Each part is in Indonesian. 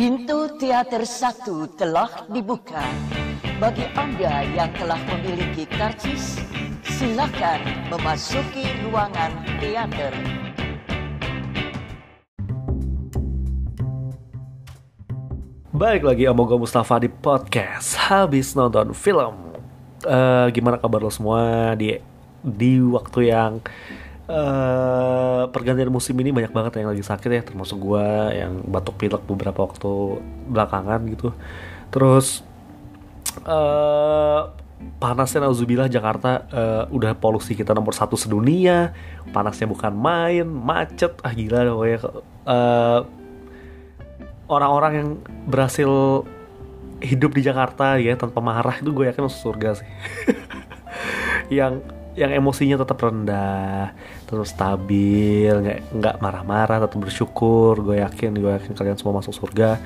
Pintu teater satu telah dibuka. Bagi Anda yang telah memiliki karcis, silakan memasuki ruangan teater. Baik lagi Omogo Mustafa di podcast Habis nonton film Eh, Gimana kabar lo semua di, di waktu yang eh, Pergantian musim ini banyak banget yang lagi sakit ya Termasuk gue yang batuk pilek beberapa waktu belakangan gitu. Terus eh panasnya nauzubillah Jakarta eh, udah polusi kita nomor satu sedunia. Panasnya bukan main macet. Ah gila pokoknya. Eh, orang-orang yang berhasil hidup di Jakarta ya tanpa marah itu gue yakin masuk surga sih. Yang yang emosinya tetap rendah terus stabil nggak nggak marah-marah tetap bersyukur. Gue yakin gue yakin kalian semua masuk surga.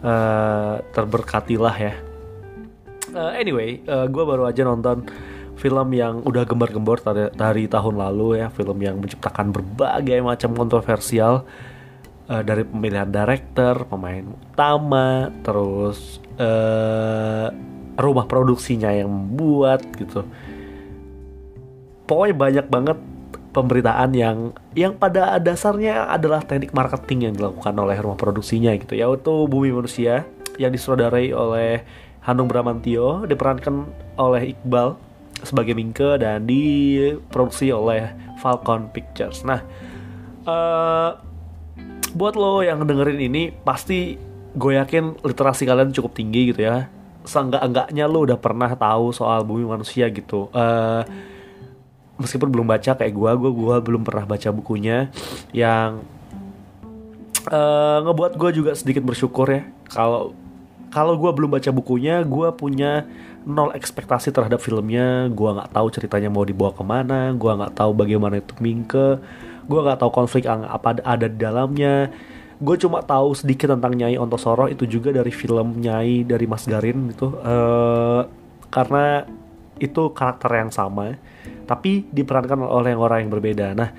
Eh, terberkatilah ya. Eh, anyway, gue baru aja nonton film yang udah gembar-gembor dari, tahun lalu ya, film yang menciptakan berbagai macam kontroversial. Eh, dari pemilihan director, pemain utama, terus eh, rumah produksinya yang membuat gitu. Pokoknya banyak banget pemberitaan yang yang pada dasarnya adalah teknik marketing yang dilakukan oleh rumah produksinya gitu yaitu Bumi Manusia yang disutradarai oleh Hanung Bramantio diperankan oleh Iqbal sebagai Mingke dan diproduksi oleh Falcon Pictures. Nah, eh buat lo yang dengerin ini pasti gue yakin literasi kalian cukup tinggi gitu ya. Seenggak-enggaknya lo udah pernah tahu soal bumi manusia gitu. Eh meskipun belum baca kayak gue, gue gua belum pernah baca bukunya yang eh ngebuat gue juga sedikit bersyukur ya. Kalau kalau gue belum baca bukunya, gue punya nol ekspektasi terhadap filmnya. Gue nggak tahu ceritanya mau dibawa ke mana. Gue nggak tahu bagaimana itu Mingke. Gue nggak tahu konflik apa ada di dalamnya. Gue cuma tahu sedikit tentang Nyai Ontosoro itu juga dari film Nyai dari Mas Garin gitu. Eh, karena itu karakter yang sama, tapi diperankan oleh orang yang berbeda. Nah,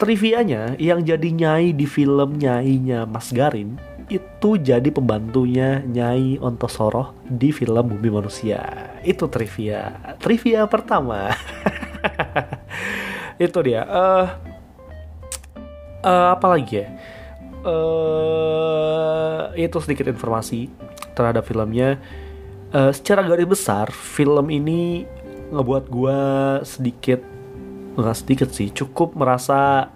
trivianya yang jadi Nyai di film Nyainya Mas Garin itu jadi pembantunya Nyai Ontosoro di film Bumi Manusia. Itu trivia. Trivia pertama. itu dia. Eh eh, apa lagi ya? Eh itu sedikit informasi terhadap filmnya. Eh, secara garis besar, film ini ngebuat gua sedikit nggak sedikit sih, cukup merasa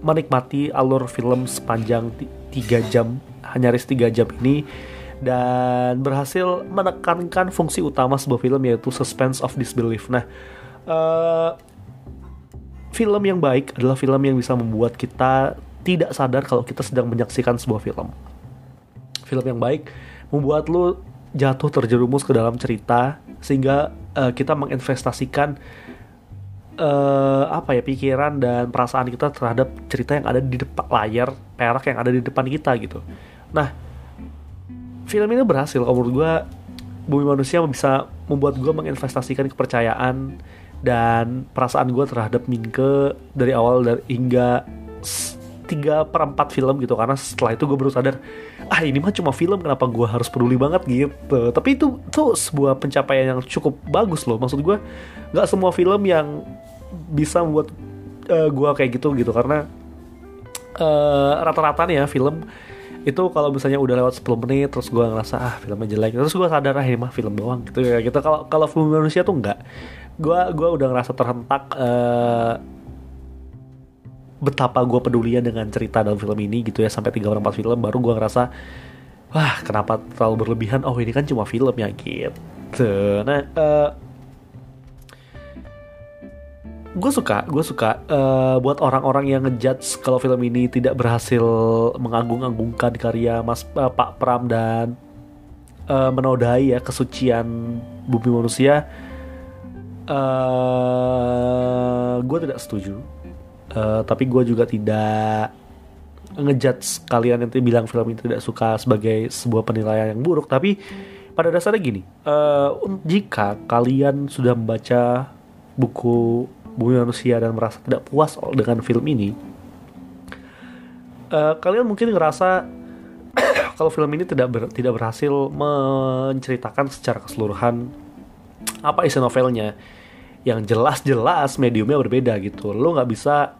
menikmati alur film sepanjang 3 jam nyaris 3 jam ini dan berhasil menekankan fungsi utama sebuah film yaitu suspense of disbelief. Nah, eh, film yang baik adalah film yang bisa membuat kita tidak sadar kalau kita sedang menyaksikan sebuah film. Film yang baik membuat lu jatuh terjerumus ke dalam cerita sehingga eh, kita menginvestasikan eh, apa ya pikiran dan perasaan kita terhadap cerita yang ada di depan layar perak yang ada di depan kita gitu. Nah, film ini berhasil kalau menurut gue Bumi Manusia bisa membuat gue menginvestasikan kepercayaan dan perasaan gue terhadap Minke dari awal dari hingga tiga per empat film gitu karena setelah itu gue baru sadar ah ini mah cuma film kenapa gue harus peduli banget? Gitu. Tapi itu tuh sebuah pencapaian yang cukup bagus loh. Maksud gue nggak semua film yang bisa membuat gue kayak gitu gitu. Karena eh, rata-rata nih ya film itu kalau misalnya udah lewat 10 menit terus gue ngerasa ah filmnya jelek terus gue sadar ah ini mah film doang gitu ya gitu. Kalau kalau film manusia tuh enggak gue gua udah ngerasa terhentak eh, betapa gue pedulinya dengan cerita dalam film ini gitu ya sampai 3 4 film baru gue ngerasa wah kenapa terlalu berlebihan? Oh ini kan cuma film ya gitu. Nah eh, gue suka gue suka eh, buat orang-orang yang ngejudge kalau film ini tidak berhasil mengagung-agungkan karya Mas eh, Pak Pram dan eh, menodai ya kesucian bumi manusia eh gue tidak setuju Eh, tapi gue juga tidak ngejudge kalian yang bilang film ini tidak suka sebagai sebuah penilaian yang buruk. Tapi pada dasarnya gini eh, jika kalian sudah membaca buku Bumi Manusia dan merasa tidak puas dengan film ini eh, kalian mungkin ngerasa kalau film ini tidak ber, tidak berhasil menceritakan secara keseluruhan apa isi novelnya. Yang jelas-jelas mediumnya berbeda gitu. Lo nggak bisa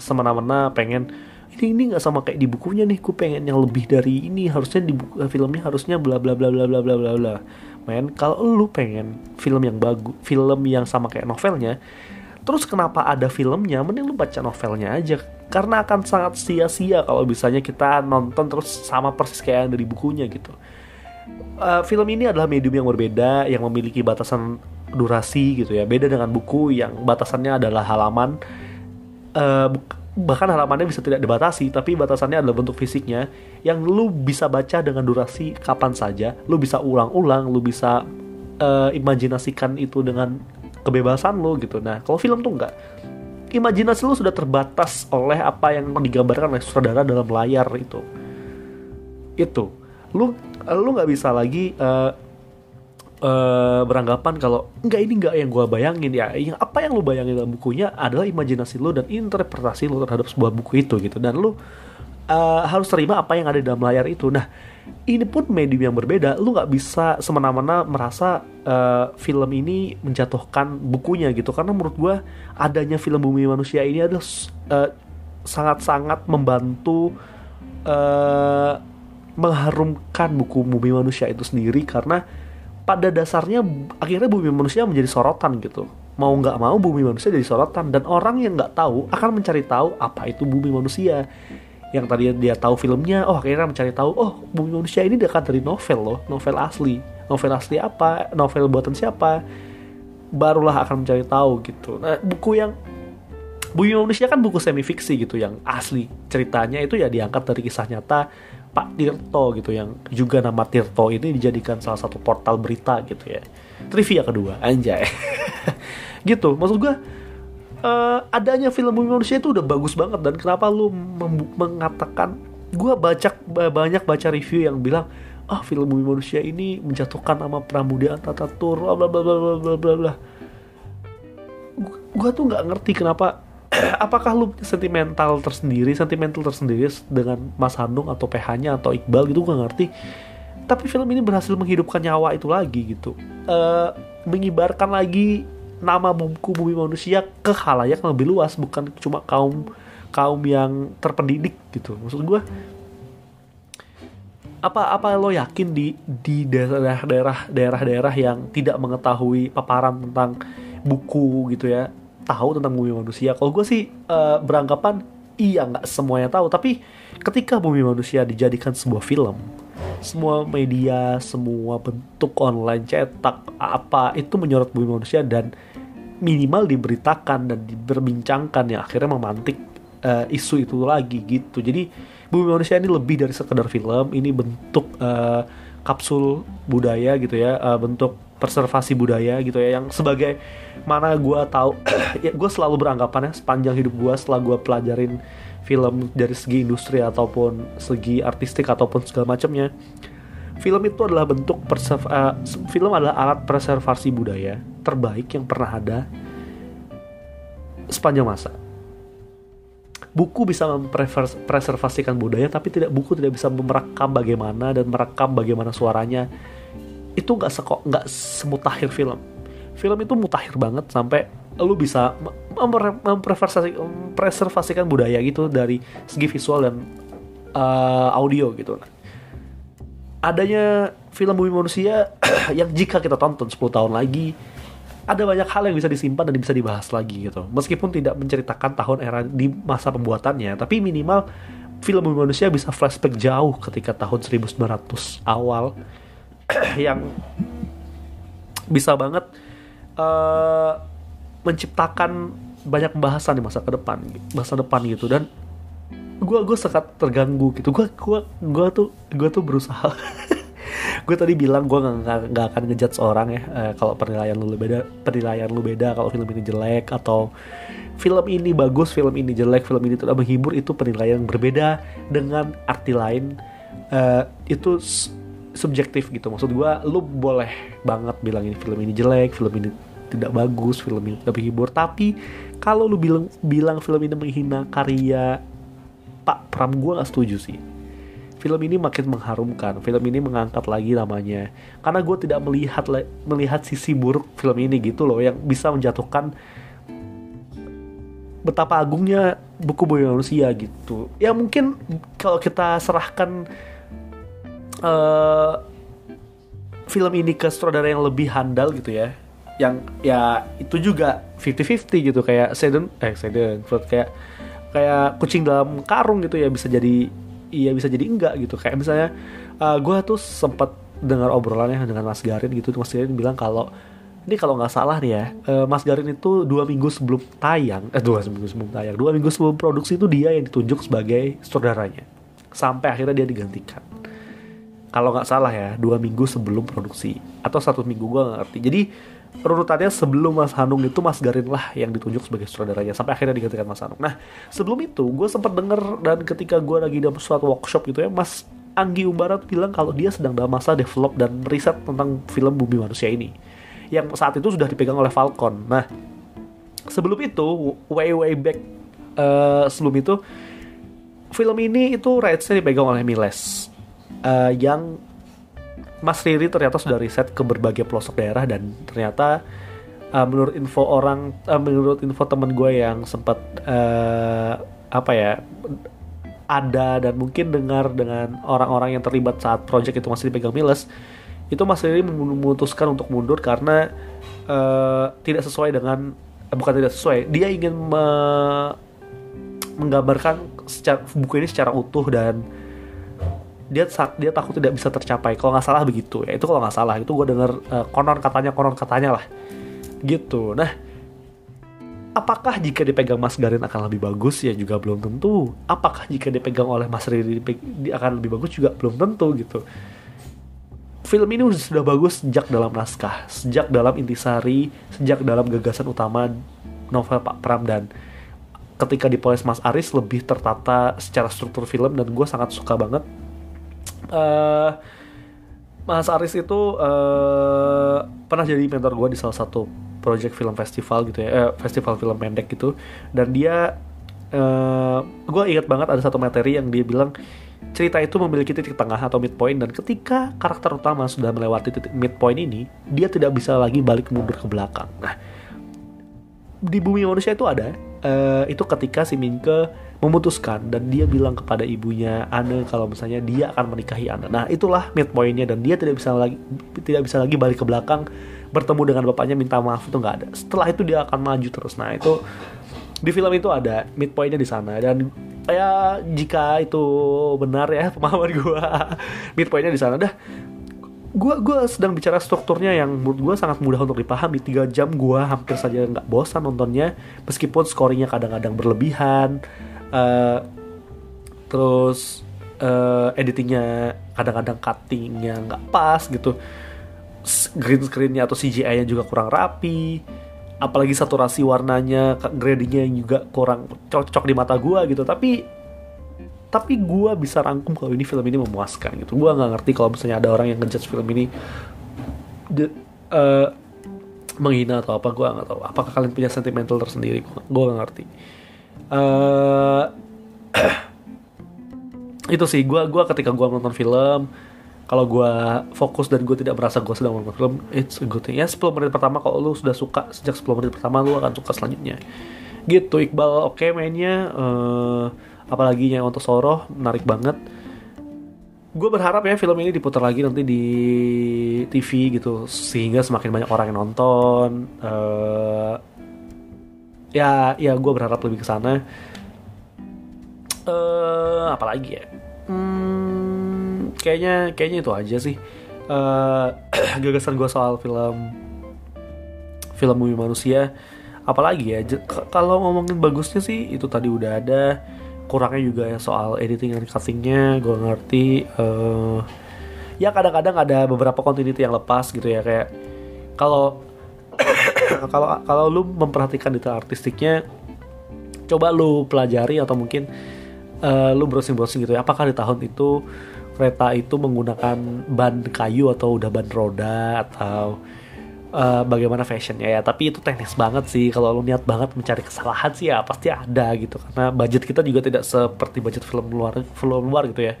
semena-mena pengen ini ini nggak sama kayak di bukunya nih ku pengen yang lebih dari ini harusnya di buku, filmnya harusnya bla bla bla bla bla bla bla bla. Men kalau lu pengen film yang bagus film yang sama kayak novelnya terus kenapa ada filmnya mending lu baca novelnya aja. Karena akan sangat sia-sia kalau misalnya kita nonton terus sama persis kayak yang dari bukunya gitu. Uh, film ini adalah medium yang berbeda yang memiliki batasan durasi gitu ya. Beda dengan buku yang batasannya adalah halaman uh, bahkan halamannya bisa tidak dibatasi tapi batasannya adalah bentuk fisiknya yang lu bisa baca dengan durasi kapan saja. Lu bisa ulang-ulang lu bisa uh, imajinasikan itu dengan kebebasan lu gitu. Nah kalau film tuh enggak imajinasi lu sudah terbatas oleh apa yang digambarkan oleh sutradara dalam layar itu. Itu. Lu lu nggak bisa lagi uh, uh, beranggapan kalau enggak ini enggak yang gue bayangin ya. Yang apa yang lu bayangin dalam bukunya adalah imajinasi lu dan interpretasi lu terhadap sebuah buku itu gitu. Dan lu uh, harus terima apa yang ada di dalam layar itu. Nah ini pun medium yang berbeda. Lu nggak bisa semena-mena merasa uh, film ini menjatuhkan bukunya gitu. Karena menurut gue adanya film Bumi Manusia ini adalah sangat sangat-sangat membantu uh, mengharumkan buku Bumi Manusia itu sendiri. Karena pada dasarnya akhirnya bumi manusia menjadi sorotan gitu. Mau nggak mau bumi manusia jadi sorotan dan orang yang nggak tahu akan mencari tahu apa itu bumi manusia. Yang tadi dia tahu filmnya oh akhirnya mencari tahu oh bumi manusia ini dekat dari novel loh novel asli. Novel asli apa? Novel buatan siapa? Barulah akan mencari tahu gitu. Nah buku yang Bumi Manusia kan buku semi fiksi gitu yang asli ceritanya itu ya diangkat dari kisah nyata Pak Tirto gitu yang juga nama Tirto ini dijadikan salah satu portal berita gitu ya. Trivia kedua. Anjay. Gitu. Maksud gue uh, adanya film bumi manusia itu udah bagus banget. Dan kenapa lu mengatakan gue baca banyak baca review yang bilang ah oh, film bumi manusia ini menjatuhkan nama Pramudia Antatatur bla bla bla bla bla bla bla. Gue tuh nggak ngerti kenapa apakah lu sentimental tersendiri sentimental tersendiri dengan Mas Handung atau PH-nya atau Iqbal gitu gue ngerti. Tapi film ini berhasil menghidupkan nyawa itu lagi gitu. Uh, mengibarkan lagi nama buku bumi manusia ke halayak lebih luas bukan cuma kaum kaum yang terpendidik gitu. Maksud gue apa apa lo yakin di di daerah-daerah daerah-daerah yang tidak mengetahui paparan tentang buku gitu ya tahu tentang bumi manusia. Kalau gue sih uh, beranggapan iya nggak semuanya tahu. Tapi ketika bumi manusia dijadikan sebuah film semua media semua bentuk online cetak apa itu menyorot bumi manusia dan minimal diberitakan dan diperbincangkan ya akhirnya memantik uh, isu itu lagi gitu. Jadi bumi manusia ini lebih dari sekedar film. Ini bentuk uh, kapsul budaya gitu ya uh, bentuk preservasi budaya gitu ya yang sebagai mana gue tahu ya gue selalu beranggapannya sepanjang hidup gue setelah gue pelajarin film dari segi industri ataupun segi artistik ataupun segala macamnya film itu adalah bentuk preserv uh, film adalah alat preservasi budaya terbaik yang pernah ada sepanjang masa. Buku bisa mempreservasikan budaya tapi tidak buku tidak bisa merekam bagaimana dan merekam bagaimana suaranya itu nggak sekok nggak semutakhir film. Film itu mutakhir banget sampai lu bisa mempreservasikan budaya gitu dari segi visual dan uh, audio gitu. Adanya film Bumi Manusia yang jika kita tonton 10 tahun lagi ada banyak hal yang bisa disimpan dan bisa dibahas lagi gitu. Meskipun tidak menceritakan tahun era di masa pembuatannya tapi minimal film Bumi Manusia bisa flashback jauh ketika tahun 1900 awal yang bisa banget uh, menciptakan banyak pembahasan di masa ke depan masa depan gitu. Dan gue gue sangat terganggu gitu. Gue gue gue tuh gue tuh berusaha. Gue tadi bilang gue nggak nggak akan ngejat seorang ya uh, kalau penilaian lu beda penilaian lu beda kalau film ini jelek atau film ini bagus film ini jelek film ini tidak menghibur. Itu penilaian yang berbeda dengan arti lain. Uh, itu subjektif gitu. Maksud gue lu boleh banget bilang ini film ini jelek film ini tidak bagus film ini tidak menghibur tapi kalau lu bilang bilang film ini menghina karya Pak Pram gue gak setuju sih. Film ini makin mengharumkan film ini mengangkat lagi namanya. Karena gue tidak melihat melihat sisi buruk film ini gitu loh yang bisa menjatuhkan betapa agungnya buku bumi manusia gitu. Ya mungkin kalau kita serahkan uh, film ini ke sutradara yang lebih handal gitu ya. Yang ya itu juga 50-50 gitu. Kayak Seden eh Seden kayak kayak kucing dalam karung gitu ya bisa jadi iya bisa jadi enggak gitu. Kayak misalnya uh, eh, gue tuh sempat dengar obrolannya dengan Mas Garin gitu. Mas Garin bilang kalau ini kalau nggak salah nih ya uh, Mas Garin itu dua minggu sebelum tayang eh dua minggu sebelum tayang dua minggu sebelum produksi itu dia yang ditunjuk sebagai saudaranya sampai akhirnya dia digantikan kalau nggak salah ya dua minggu sebelum produksi. Atau satu minggu gue nggak ngerti. Jadi urutannya sebelum Mas Hanung itu Mas Garin lah yang ditunjuk sebagai sutradaranya. Sampai akhirnya digantikan Mas Hanung. Nah sebelum itu gue sempat denger dan ketika gue lagi dalam suatu workshop gitu ya Mas Anggi Umbarat bilang kalau dia sedang dalam masa develop dan riset tentang film Bumi Manusia ini. Yang saat itu sudah dipegang oleh Falcon. Nah sebelum itu way way back uh, sebelum itu film ini itu rights dipegang oleh Miles uh, yang Mas Riri ternyata sudah riset ke berbagai pelosok daerah dan ternyata uh, menurut info orang uh, menurut info temen gue yang sempat uh, apa ya ada dan mungkin dengar dengan orang-orang yang terlibat saat project itu masih dipegang Miles itu Mas Riri memutuskan untuk mundur karena uh, tidak sesuai dengan uh, bukan tidak sesuai dia ingin me menggambarkan secara, buku ini secara utuh dan dia dia takut tidak bisa tercapai. Kalau nggak salah begitu ya. Itu kalau nggak salah. Itu gue denger uh, konon katanya konon katanya lah. Gitu. Nah apakah jika dipegang Mas Garin akan lebih bagus? Ya juga belum tentu. Apakah jika dipegang oleh Mas Riri akan lebih bagus? Juga belum tentu gitu. Film ini sudah bagus sejak dalam naskah sejak dalam intisari sejak dalam gagasan utama novel Pak Pram. Dan ketika dipoles Mas Aris lebih tertata secara struktur film dan gue sangat suka banget uh, Mas Aris itu uh, pernah jadi mentor gue di salah satu project film festival gitu ya, eh, festival film pendek gitu. Dan dia, uh, gue ingat banget ada satu materi yang dia bilang cerita itu memiliki titik tengah atau midpoint dan ketika karakter utama sudah melewati titik midpoint ini, dia tidak bisa lagi balik mundur ke belakang. Nah, di bumi manusia itu ada, uh, itu ketika si Minke memutuskan dan dia bilang kepada ibunya Anne kalau misalnya dia akan menikahi Anne. Nah itulah midpointnya dan dia tidak bisa lagi tidak bisa lagi balik ke belakang bertemu dengan bapaknya minta maaf itu nggak ada. Setelah itu dia akan maju terus. Nah itu di film itu ada midpointnya di sana dan ya jika itu benar ya pemahaman gue midpointnya di sana dah gue gue sedang bicara strukturnya yang menurut gue sangat mudah untuk dipahami. Tiga jam gue hampir saja nggak bosan nontonnya meskipun scoringnya kadang-kadang berlebihan. Uh, terus uh, editingnya kadang-kadang cuttingnya nggak pas gitu. Green screennya atau CGI-nya juga kurang rapi. Apalagi saturasi warnanya gradingnya juga kurang cocok di mata gue gitu. Tapi tapi gue bisa rangkum kalau ini film ini memuaskan gitu. Gue nggak ngerti kalau misalnya ada orang yang ngejudge film ini de, uh, menghina atau apa gue nggak tahu. Apakah kalian punya sentimental tersendiri? Gue nggak ngerti. Uh, itu sih gue gua ketika gue nonton film kalau gue fokus dan gue tidak merasa gue sedang nonton film it's a good thing. Ya 10 menit pertama kalau lu sudah suka sejak 10 menit pertama lu akan suka selanjutnya. Gitu Iqbal. Oke okay, mainnya uh, apalagi yang untuk Soroh menarik banget. Gue berharap ya film ini diputar lagi nanti di TV gitu sehingga semakin banyak orang yang nonton uh, ya ya gue berharap lebih ke sana. Uh, apalagi ya? Hmm, kayaknya kayaknya itu aja sih. Uh, gagasan gue soal film film Bumi Manusia. Apalagi ya kalau ngomongin bagusnya sih itu tadi udah ada kurangnya juga ya soal editing dan cuttingnya gue ngerti uh, ya kadang-kadang ada beberapa continuity yang lepas gitu ya kayak kalau kalau kalau lu memperhatikan detail artistiknya coba lu pelajari atau mungkin uh, lu browsing-browsing gitu ya apakah di tahun itu kereta itu menggunakan ban kayu atau udah ban roda atau uh, bagaimana fashionnya ya. Tapi itu teknis banget sih. Kalau lu niat banget mencari kesalahan sih ya pasti ada gitu. Karena budget kita juga tidak seperti budget film luar film luar gitu ya.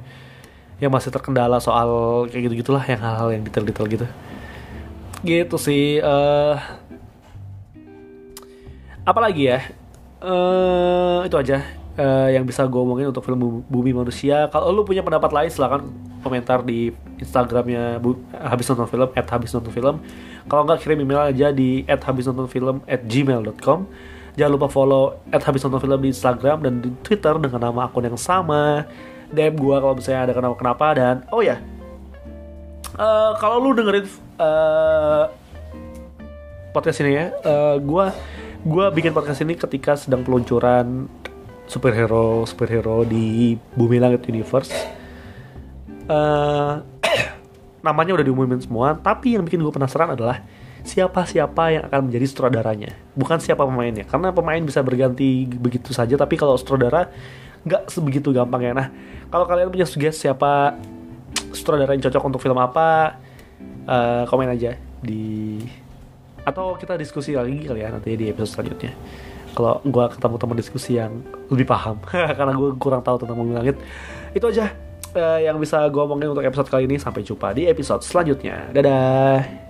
Yang masih terkendala soal kayak gitu gitulah yang hal-hal yang detail-detail gitu. Gitu sih uh, apalagi ya? Uh, itu aja uh, yang bisa gue omongin untuk film Bumi Manusia. Kalau lu punya pendapat lain silahkan komentar di Instagramnya habis nonton film at habis nonton film. Kalau nggak kirim email aja di at habis nonton film at gmail.com. Jangan lupa follow at habis nonton film di Instagram dan di Twitter dengan nama akun yang sama. DM gue kalau misalnya ada kenapa kenapa dan oh ya uh, kalau lu dengerin uh, podcast ini ya, uh, gue gue bikin podcast ini ketika sedang peluncuran superhero superhero di Bumi Langit Universe. Uh, namanya udah diumumin semua, tapi yang bikin gue penasaran adalah siapa siapa yang akan menjadi sutradaranya, bukan siapa pemainnya. Karena pemain bisa berganti begitu saja, tapi kalau sutradara nggak sebegitu gampang ya. Nah, kalau kalian punya sugesti siapa sutradara yang cocok untuk film apa, uh, komen aja di atau kita diskusi lagi kali ya nanti di episode selanjutnya kalau gue ketemu teman diskusi yang lebih paham karena gue kurang tahu tentang bumi langit itu aja uh, yang bisa gue omongin untuk episode kali ini. Sampai jumpa di episode selanjutnya. Dadah